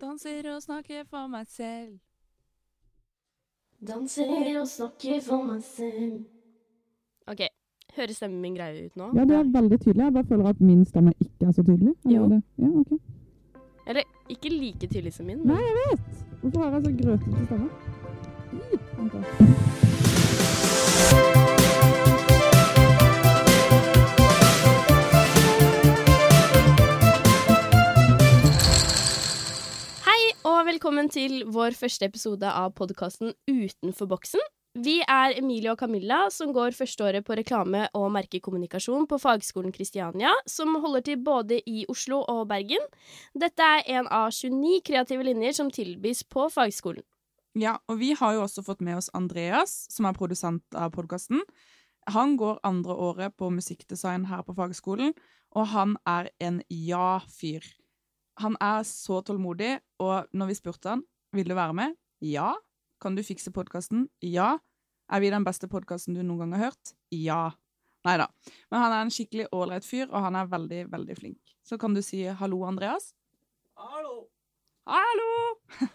Danser og snakker for meg selv. Danser og snakker for meg selv. OK. Høres stemmen min grei ut nå? Ja, det er veldig tydelig. Jeg bare føler at min stemme ikke er så tydelig. Eller Jo. Det? Ja, ok. Eller ikke like tydelig som min. Nei, jeg vet! Hvorfor har jeg så grøtete stemme? Ih, velkommen til vår første episode av podkasten Utenfor boksen. Vi er Emilie og Camilla, som går førsteåret på reklame- og merkekommunikasjon på Fagskolen Kristiania, som holder til både i Oslo og Bergen. Dette er en av 29 kreative linjer som tilbys på fagskolen. Ja, og vi har jo også fått med oss Andreas, som er produsent av podkasten. Han går andre året på musikkdesign her på fagskolen, og han er en ja-fyr. Han er så tålmodig, og når vi spurte han vil du være med, ja. Kan du fikse podkasten? Ja. Er vi den beste podkasten du noen gang har hørt? Ja. Nei da. Men han er en skikkelig ålreit fyr, og han er veldig, veldig flink. Så kan du si hallo, Andreas? Hallo! Hallo!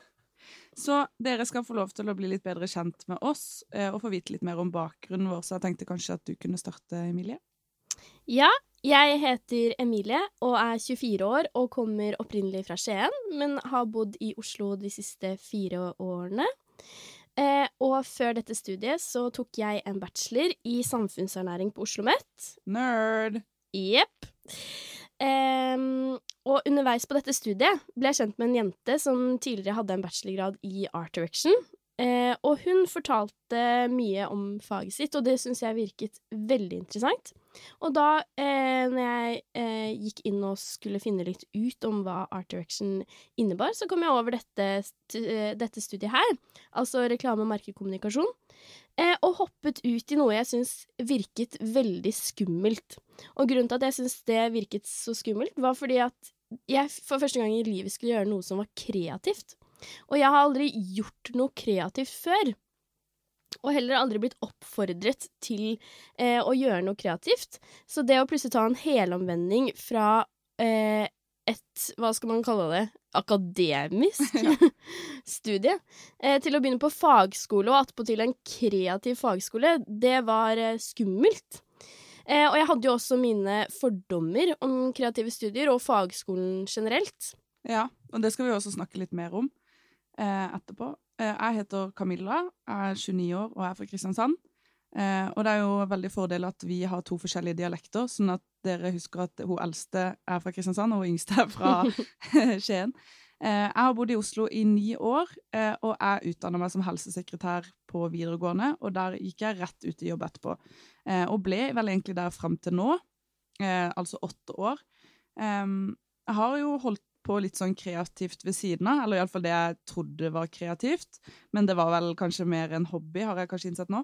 Så dere skal få lov til å bli litt bedre kjent med oss eh, og få vite litt mer om bakgrunnen vår, så jeg tenkte kanskje at du kunne starte, Emilie? Ja, jeg heter Emilie og er 24 år og kommer opprinnelig fra Skien, men har bodd i Oslo de siste fire årene. Eh, og før dette studiet så tok jeg en bachelor i samfunnsernæring på Oslo OsloMet. Nerd! Jepp. Eh, og underveis på dette studiet ble jeg kjent med en jente som tidligere hadde en bachelorgrad i art direction. Eh, og hun fortalte mye om faget sitt, og det syns jeg virket veldig interessant. Og da eh, når jeg eh, gikk inn og skulle finne litt ut om hva art direction innebar, så kom jeg over dette, eh, dette studiet her, altså reklame- og merkekommunikasjon, eh, og hoppet ut i noe jeg syns virket veldig skummelt. Og grunnen til at jeg syns det virket så skummelt, var fordi at jeg for første gang i livet skulle gjøre noe som var kreativt. Og jeg har aldri gjort noe kreativt før. Og heller aldri blitt oppfordret til eh, å gjøre noe kreativt. Så det å plutselig ta en helomvending fra eh, et, hva skal man kalle det, akademisk studie, eh, til å begynne på fagskole, og attpåtil en kreativ fagskole, det var eh, skummelt. Eh, og jeg hadde jo også mine fordommer om kreative studier og fagskolen generelt. Ja, og det skal vi også snakke litt mer om eh, etterpå. Eh, jeg heter Camilla, jeg er 29 år og er fra Kristiansand. Eh, og det er jo veldig fordel at vi har to forskjellige dialekter, sånn at dere husker at hun eldste er fra Kristiansand, og hun yngste er fra Skien. Eh, jeg har bodd i Oslo i ni år, og jeg utdanna meg som helsesekretær på videregående, og der gikk jeg rett ut i jobb etterpå. Og ble vel egentlig der fram til nå, altså åtte år. Jeg har jo holdt på litt sånn kreativt ved siden av, eller iallfall det jeg trodde var kreativt, men det var vel kanskje mer en hobby, har jeg kanskje innsett nå.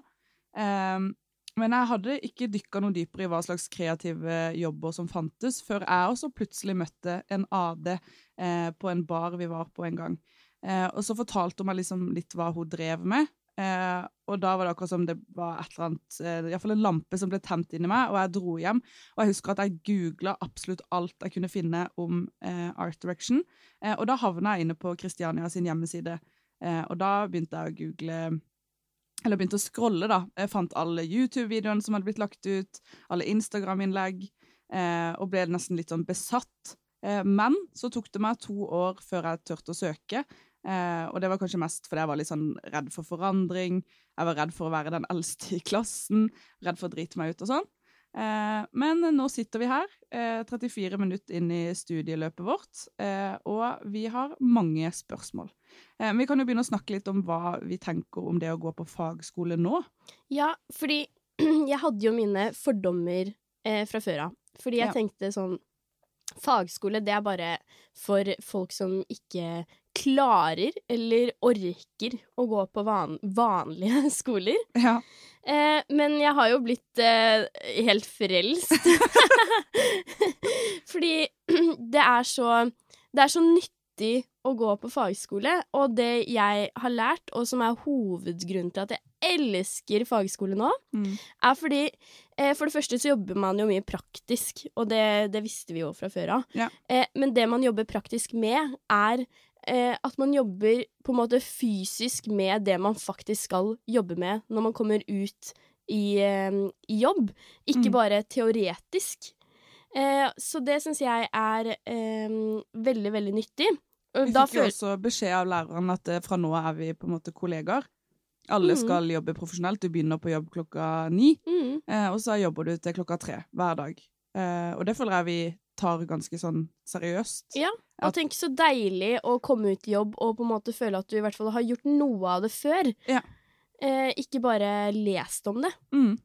Um, men jeg hadde ikke dykka noe dypere i hva slags kreative jobber som fantes, før jeg også plutselig møtte en AD eh, på en bar vi var på en gang. Eh, og så fortalte hun meg liksom litt hva hun drev med, eh, og da var det akkurat som det var et eller annet, eh, iallfall en lampe som ble tent inni meg, og jeg dro hjem. Og jeg husker at jeg googla absolutt alt jeg kunne finne om eh, Art Direction, eh, og da havna jeg inne på Kristiania sin hjemmeside, eh, og da begynte jeg å google eller begynte å scrolle, da. Jeg fant alle YouTube-videoene som hadde blitt lagt ut, alle Instagram-innlegg, eh, og ble nesten litt sånn besatt. Eh, men så tok det meg to år før jeg turte å søke, eh, og det var kanskje mest fordi jeg var litt sånn redd for forandring, jeg var redd for å være den eldste i klassen, redd for å drite meg ut og sånn. Eh, men nå sitter vi her, eh, 34 minutter inn i studieløpet vårt, eh, og vi har mange spørsmål. Eh, vi kan jo begynne å snakke litt om hva vi tenker om det å gå på fagskole nå. Ja, fordi jeg hadde jo mine fordommer eh, fra før av. Fordi jeg Ja. tenkte sånn Fagskole, det er bare for folk som ikke klarer eller orker å gå på van vanlige skoler. Ja. Eh, men jeg har jo blitt eh, helt frelst. Fordi det er så Det er så nyttig å gå på fagskole, og det jeg har lært, og som er hovedgrunnen til at jeg elsker fagskole nå, Mm. er fordi For det første så jobber man jo mye praktisk, og det, det visste vi jo fra før av. Ja. Eh, men det man jobber praktisk med, er eh, at man jobber på en måte fysisk med det man faktisk skal jobbe med når man kommer ut i, eh, i jobb, ikke Mm. bare teoretisk. Eh, så det syns jeg er eh, veldig, veldig nyttig. Vi fikk jo også beskjed av læreren at eh, fra nå er vi på en måte kollegaer. Alle Mhm. skal jobbe profesjonelt. Du begynner på jobb klokka ni, mm, eh, og så jobber du til klokka tre hver dag. Eh, og det føler jeg vi tar ganske sånn seriøst. Ja, og tenk så deilig å komme ut i jobb og på en måte føle at du i hvert fall har gjort noe av det før. Ja. Eh, ikke bare lest om det. Mm.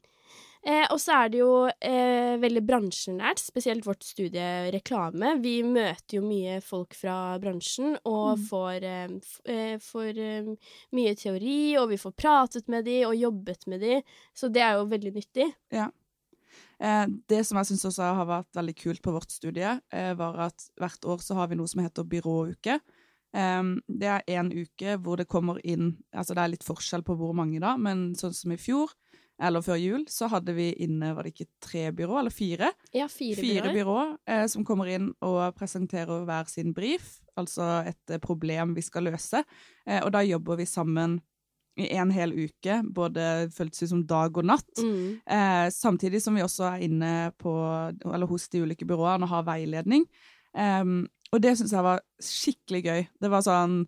Eh, og så er det jo eh, veldig bransjenært, spesielt vårt studie reklame. Vi møter jo mye folk fra bransjen og Mm. får, eh, eh, får eh, mye teori, og vi får pratet med de og jobbet med de, så det er jo veldig nyttig. Eh, det som jeg syns også har vært veldig kult på vårt studie, var at hvert år så har vi noe som heter byråuke. Um, det er én uke hvor det kommer inn Altså det er litt forskjell på hvor mange, da, men sånn som i fjor, eller før jul, så hadde vi inne Var det ikke tre byrå, eller fire? Ja, fire, Fire byråer. byrå eh, som kommer inn og presenterer hver sin brief, altså et eh, problem vi skal løse. Eh, og da jobber vi sammen i en hel uke, både føltes ut som dag og natt. Mm. Eh, samtidig som vi også er inne på, eller hos de ulike byråene og har veiledning. Em, og det syns jeg var skikkelig gøy. Det var sånn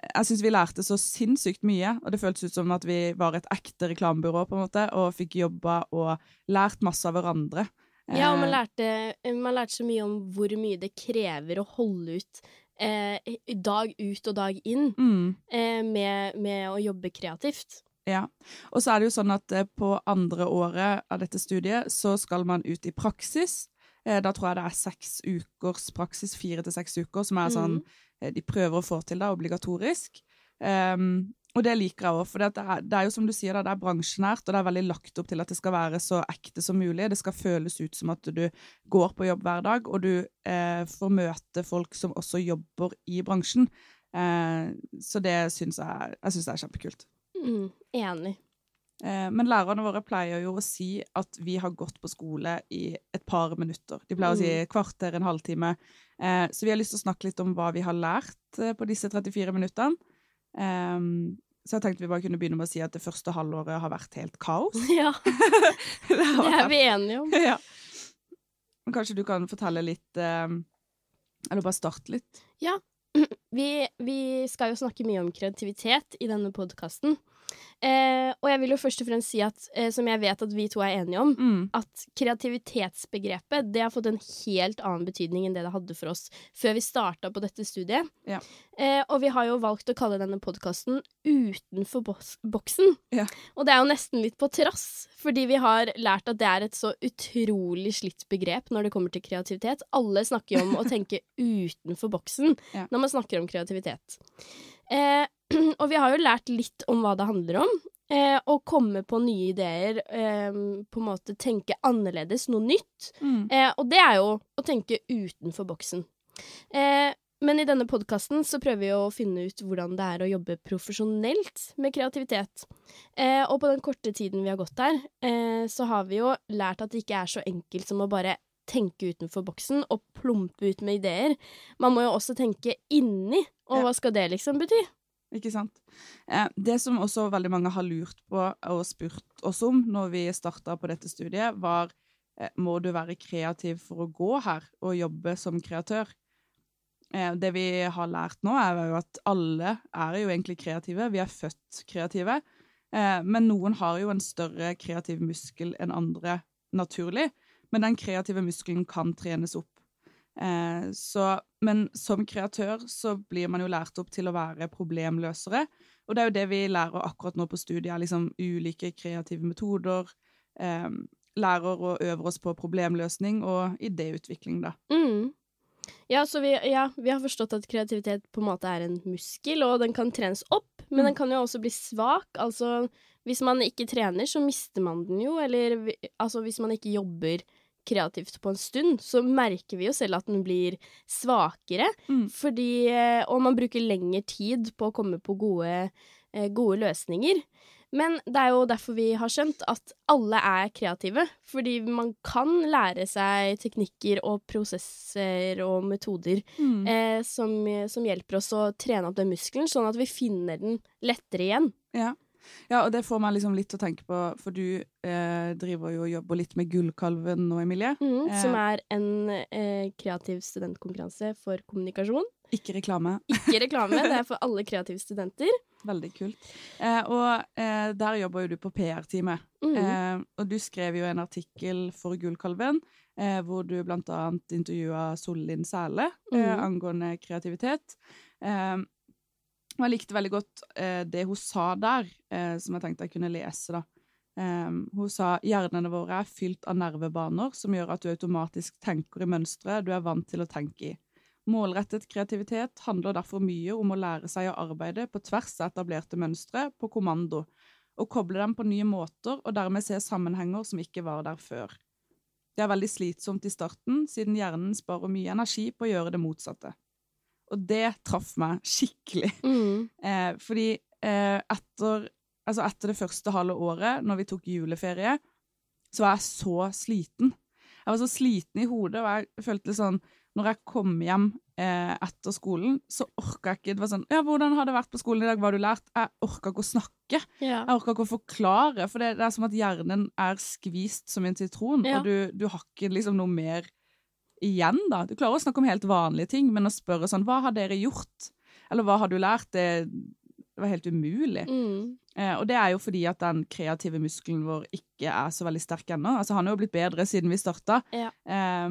Jeg syns vi lærte så sinnssykt mye, og det føltes ut som at vi var et ekte reklamebyrå, på en måte, og fikk jobba og lært masse av hverandre. Ja, og man Eh, lærte, man lærte så mye om hvor mye det krever å holde ut eh, dag ut og dag inn mm. eh, med, med å jobbe kreativt. Ja. Og så er det jo sånn at eh, på andre året av dette studiet så skal man ut i praksis. Eh, Da tror jeg det er seks ukers praksis, fire til seks uker, som er sånn eh, de prøver å få til, det obligatorisk. Um, og det liker jeg òg, for det er, det er jo som du sier, da, det er bransjenært, og det er veldig lagt opp til at det skal være så ekte som mulig. Det skal føles ut som at du går på jobb hver dag, og du eh, får møte folk som også jobber i bransjen. Eh, så det syns jeg, jeg synes det er kjempekult. Mm, enig. Eh, Men lærerne våre pleier jo å si at vi har gått på skole i et par minutter. De pleier å si kvarter, en halvtime. Eh, Så vi har lyst til å snakke litt om hva vi har lært eh, på disse 34 minuttene. Ehm, Så jeg tenkte vi bare kunne begynne med å si at det første halvåret har vært helt kaos. Ja, det er vi enige om. ja. Men Kanskje du kan fortelle litt eh, Eller bare starte litt. Vi, vi skal jo snakke mye om kreativitet i denne podkasten. Eh, og jeg vil jo først og fremst si at, eh, som jeg vet at vi to er enige om, Mm. at kreativitetsbegrepet det har fått en helt annen betydning enn det det hadde for oss før vi starta på dette studiet. Ja. Eh, og vi har jo valgt å kalle denne podkasten Utenfor boksen. Ja. Og det er jo nesten litt på trass, fordi vi har lært at det er et så utrolig slitt begrep når det kommer til kreativitet. Alle snakker jo om å tenke utenfor boksen Ja. når man snakker om kreativitet. Eh, og vi har jo lært litt om hva det handler om. Eh, å komme på nye ideer, eh, på en måte tenke annerledes, noe nytt. Mm. Eh, og det er jo å tenke utenfor boksen. Eh, men i denne podkasten så prøver vi å finne ut hvordan det er å jobbe profesjonelt med kreativitet. Eh, og på den korte tiden vi har gått der, eh, så har vi jo lært at det ikke er så enkelt som å bare tenke utenfor boksen og plumpe ut med ideer. Man må jo også tenke inni, og Ja. hva skal det liksom bety? Ikke sant? Eh, det som også veldig mange har lurt på og spurt oss om når vi starta på dette studiet, var eh, må du være kreativ for å gå her og jobbe som kreatør? Eh, det vi har lært nå, er jo at alle er jo egentlig kreative. Vi er født kreative. Eh, men noen har jo en større kreativ muskel enn andre naturlig. Men den kreative muskelen kan trenes opp. Eh, så, men som kreatør så blir man jo lært opp til å være problemløsere. Og det er jo det vi lærer akkurat nå på studiet, er liksom ulike kreative metoder. Eh, lærer og øver oss på problemløsning og idéutvikling, da. Mm. Ja, så vi, ja, vi har forstått at kreativitet på en måte er en muskel, og den kan trenes opp, men Mm. den kan jo også bli svak. Altså, hvis man ikke trener, så mister man den jo, eller altså, hvis man ikke jobber kreativt på en stund, så merker vi jo selv at den blir svakere, Mm. fordi eh, Og man bruker lengre tid på å komme på gode, eh, gode løsninger. Men det er jo derfor vi har skjønt at alle er kreative. Fordi man kan lære seg teknikker og prosesser og metoder Mm. eh, som, som hjelper oss å trene opp den muskelen, sånn at vi finner den lettere igjen. Ja. Ja, og det får meg liksom litt til å tenke på, for du eh, driver jo og jobber litt med Gullkalven nå, Emilie. Mm, Eh. Som er en eh, kreativ studentkonkurranse for kommunikasjon. Ikke reklame. Ikke reklame, det er for alle kreative studenter. Veldig kult. Eh, og eh, der jobber jo du på PR-teamet. Mm. Eh, og du skrev jo en artikkel for Gullkalven, eh, hvor du blant annet intervjua Sollin Sæle eh, Mhm. angående kreativitet. Og jeg likte veldig godt eh, det hun sa der, eh, som jeg tenkte jeg kunne lese, da. Um, hun sa hjernene våre er fylt av nervebaner som gjør at du automatisk tenker i mønstre du er vant til å tenke i. Målrettet kreativitet handler derfor mye om å lære seg å arbeide på tvers av etablerte mønstre på kommando, og koble dem på nye måter og dermed se sammenhenger som ikke var der før. Det er veldig slitsomt i starten, siden hjernen sparer mye energi på å gjøre det motsatte. Og det traff meg skikkelig. Mm. Eh, fordi eh, etter, altså etter det første halve året, når vi tok juleferie, så var jeg så sliten. Jeg var så sliten i hodet, og jeg følte sånn Når jeg kom hjem eh, etter skolen, så orka jeg ikke Det var sånn Ja, hvordan har det vært på skolen i dag? Hva har du lært? Jeg orka ikke å snakke. Ja. Jeg orka ikke å forklare, for det, det er som at hjernen er skvist som en sitron, Ja. og du, du har ikke liksom noe mer igjen, da. Du klarer å snakke om helt vanlige ting, men å spørre sånn Hva har dere gjort? Eller hva har du lært? Det, var helt umulig. Mm. Eh, og det er jo fordi at den kreative muskelen vår ikke er så veldig sterk ennå. Altså, han er jo blitt bedre siden vi starta. Ja. Eh,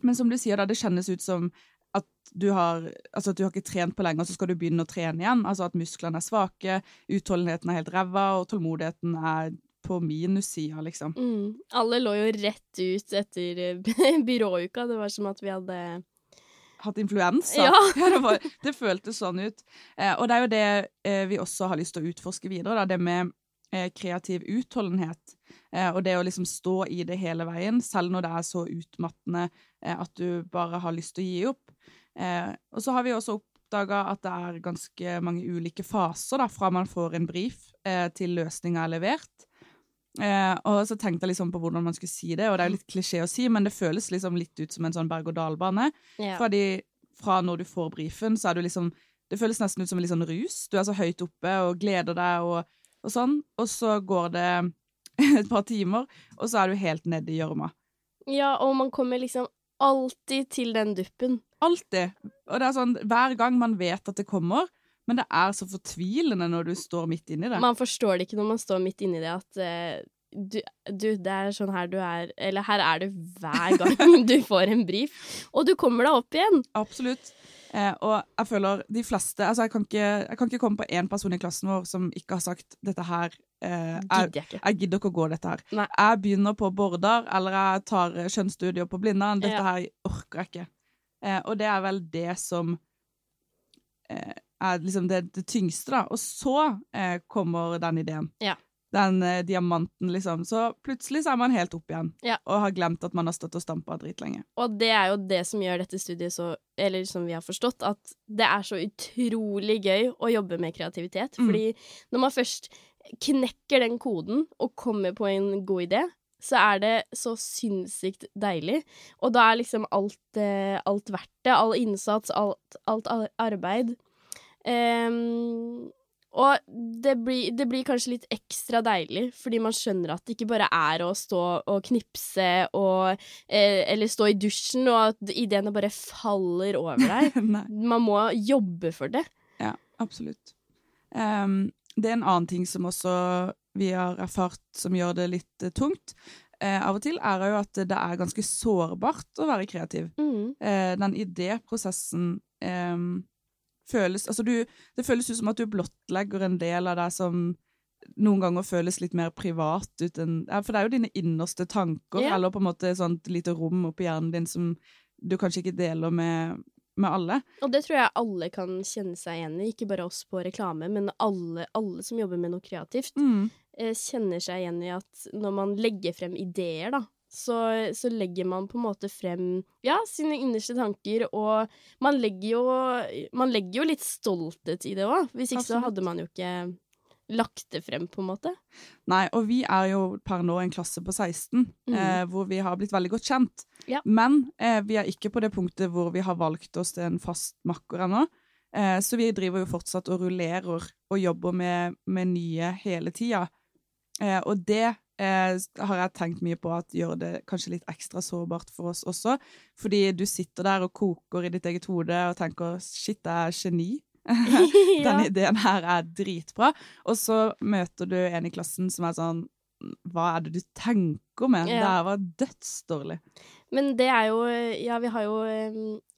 men som du sier, da, det kjennes ut som at du har, altså at du har ikke trent på lenge, og så skal du begynne å trene igjen. Altså at musklene er svake, utholdenheten er helt ræva, og tålmodigheten er på minussida, liksom. Mm. Alle lå jo rett ut etter eh, byråuka. Det var som at vi hadde Hatt influensa. Ja. det, var, det føltes sånn ut. Eh, og det er jo det eh, vi også har lyst til å utforske videre, da, det med eh, kreativ utholdenhet. Eh, og det å liksom stå i det hele veien, selv når det er så utmattende eh, at du bare har lyst til å gi opp. Eh, og så har vi også oppdaga at det er ganske mange ulike faser da, fra man får en brief til løsninga er levert. Eh, og så tenkte jeg liksom på hvordan man skulle si det, og det er jo litt klisjé å si, men det føles liksom litt ut som en sånn berg-og-dal-bane. ja. Fra, fra når du får brifen, så er du liksom Det føles nesten ut som en litt sånn rus. Du er så høyt oppe og gleder deg og, og sånn, og så går det et par timer, og så er du helt nede i gjørma. ja, og man kommer liksom alltid til den duppen. Alltid. Og det er sånn hver gang man vet at det kommer, men det er så fortvilende når du står midt inni det. Man forstår det ikke når man står midt inni det, at uh, du, du, det er sånn her du er Eller her er du hver gang du får en brief. Og du kommer deg opp igjen. Absolutt. Eh, og jeg føler de fleste Altså, jeg kan ikke, jeg kan ikke komme på én person i klassen vår som ikke har sagt dette her eh, jeg, jeg gidder ikke å gå dette her. Nei. Jeg begynner på Bårdar, eller jeg tar kjønnsstudier på Blindern. Dette Ja. her orker jeg ikke. Eh, og det er vel det som eh, er liksom det, det tyngste, da. Og så eh, kommer den ideen. Ja. Den eh, diamanten, liksom. Så plutselig så er man helt opp igjen, Ja. og har glemt at man har stått og stampa dritlenge. Og det er jo det som gjør dette studiet så Eller som vi har forstått, at det er så utrolig gøy å jobbe med kreativitet. Mm. Fordi når man først knekker den koden og kommer på en god idé, så er det så sinnssykt deilig. Og da er liksom alt, eh, alt verdt det. All innsats, alt, alt arbeid. Ehm, og det blir, det blir kanskje litt ekstra deilig, fordi man skjønner at det ikke bare er å stå og knipse og eh, Eller stå i dusjen, og at ideene bare faller over deg. Man må jobbe for det. Ja, absolutt. Um, det er en annen ting som også vi har erfart som gjør det litt uh, tungt. Uh, av og til er det jo at det er ganske sårbart å være kreativ. Mm. Uh, den idéprosessen ehm, føles Altså, du Det føles ut som at du blottlegger en del av deg som noen ganger føles litt mer privat ut enn ja, For det er jo dine innerste tanker, yeah. eller på en måte sånt lite rom oppi hjernen din som du kanskje ikke deler med, med alle. Og det tror jeg alle kan kjenne seg igjen i, ikke bare oss på reklame, men alle, alle som jobber med noe kreativt, Mm. eh, kjenner seg igjen i at når man legger frem ideer, da, så, så legger man på en måte frem ja, sine innerste tanker, og man legger jo, man legger jo litt stolthet i det òg. Hvis ikke så hadde man jo ikke lagt det frem, på en måte. Nei, og vi er jo per nå en klasse på 16, Mm. eh, hvor vi har blitt veldig godt kjent. Ja. Men eh, vi er ikke på det punktet hvor vi har valgt oss til en fast makker ennå. Eh, så vi driver jo fortsatt og rullerer og jobber med, med nye hele tida. Eh, og det eh, har jeg tenkt mye på at gjør det kanskje litt ekstra sårbart for oss også. Fordi du sitter der og koker i ditt eget hode og tenker 'shit, jeg er geni'. Denne ideen her er dritbra. Og så møter du en i klassen som er sånn Hva er det du tenker med? Ja. Det her var dødsdårlig. Men det er jo Ja, vi har jo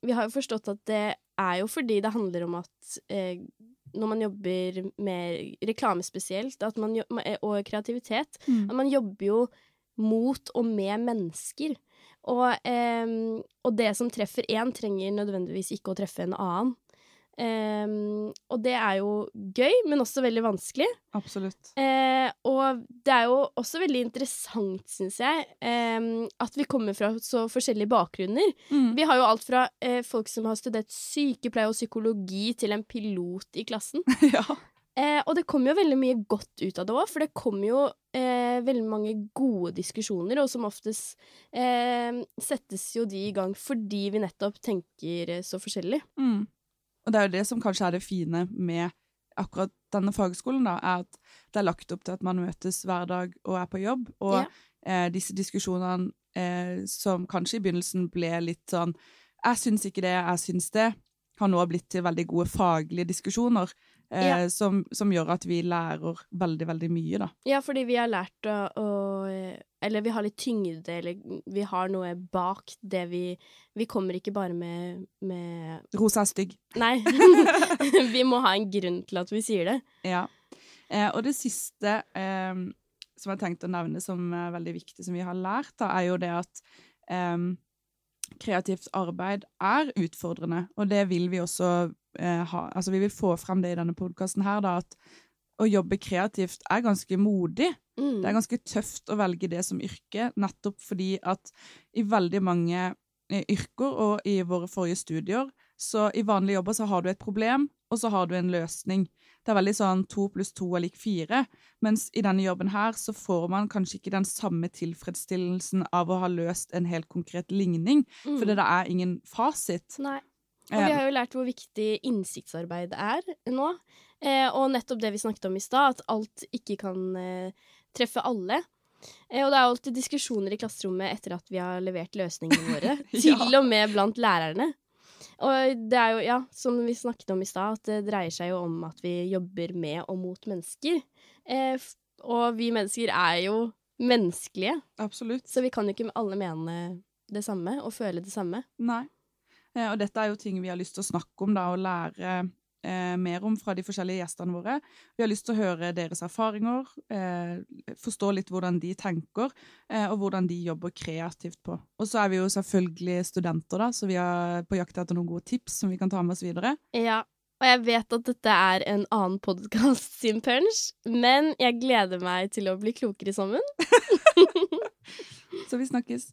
Vi har jo forstått at det er jo fordi det handler om at eh, når man jobber med reklame spesielt, man, og kreativitet, at man jobber jo mot og med mennesker. Og, eh, og det som treffer én, trenger nødvendigvis ikke å treffe en annen. Eh, og det er jo gøy, men også veldig vanskelig. Absolutt. Uh, og det er jo også veldig interessant, syns jeg, um, at vi kommer fra så forskjellige bakgrunner. Mm. Vi har jo alt fra uh, folk som har studert sykepleie og psykologi, til en pilot i klassen. ja. uh, og det kommer jo veldig mye godt ut av det òg, for det kommer jo veldig mange gode diskusjoner, og som oftest settes jo de i gang fordi vi nettopp tenker så forskjellig. Mm. Og det er jo det som kanskje er det fine med akkurat denne fagskolen, da, er at det er lagt opp til at man møtes hver dag og er på jobb. Og Ja. eh, disse diskusjonene eh, som kanskje i begynnelsen ble litt sånn Jeg syns ikke det, jeg syns det, har nå blitt til veldig gode faglige diskusjoner. Eh, Ja. som, som gjør at vi lærer veldig, veldig mye, da. Ja, fordi vi har lært å, å Eller vi har litt tyngde, eller vi har noe bak det vi Vi kommer ikke bare med, med Rosa er stygg. Nei. vi må ha en grunn til at vi sier det. Ja. Eh, og det siste eh, som jeg tenkte å nevne som er veldig viktig, som vi har lært, da, er jo det at eh, kreativt arbeid er utfordrende, og det vil vi også eh, ha Altså, vi vil få frem det i denne podkasten her, da, at å jobbe kreativt er ganske modig. Mm. Det er ganske tøft å velge det som yrke, nettopp fordi at i veldig mange eh, yrker og i våre forrige studier, så i vanlige jobber så har du et problem, og så har du en løsning. Det er veldig sånn to pluss to er lik fire, mens i denne jobben her så får man kanskje ikke den samme tilfredsstillelsen av å ha løst en helt konkret ligning, Mm. fordi det er ingen fasit. Nei. Og vi har jo lært hvor viktig innsiktsarbeid er nå. Eh, og nettopp det vi snakket om i stad, at alt ikke kan eh, treffe alle. Eh, og det er alltid diskusjoner i klasserommet etter at vi har levert løsningene våre. Ja. Til og med blant lærerne. Og det er jo, ja, som vi snakket om i stad, at det dreier seg jo om at vi jobber med og mot mennesker. Eh, og vi mennesker er jo menneskelige, Absolutt. så vi kan jo ikke alle mene det samme og føle det samme. Nei. Eh, og dette er jo ting vi har lyst til å snakke om da, og lære eh, mer om fra de forskjellige gjestene våre. Vi har lyst til å høre deres erfaringer, eh, forstå litt hvordan de tenker, eh, og hvordan de jobber kreativt på. Og så er vi jo selvfølgelig studenter, da, så vi er på jakt etter noen gode tips som vi kan ta med oss videre. Ja, og jeg vet at dette er en annen podkast sin punch, men jeg gleder meg til å bli klokere sammen. Så vi snakkes.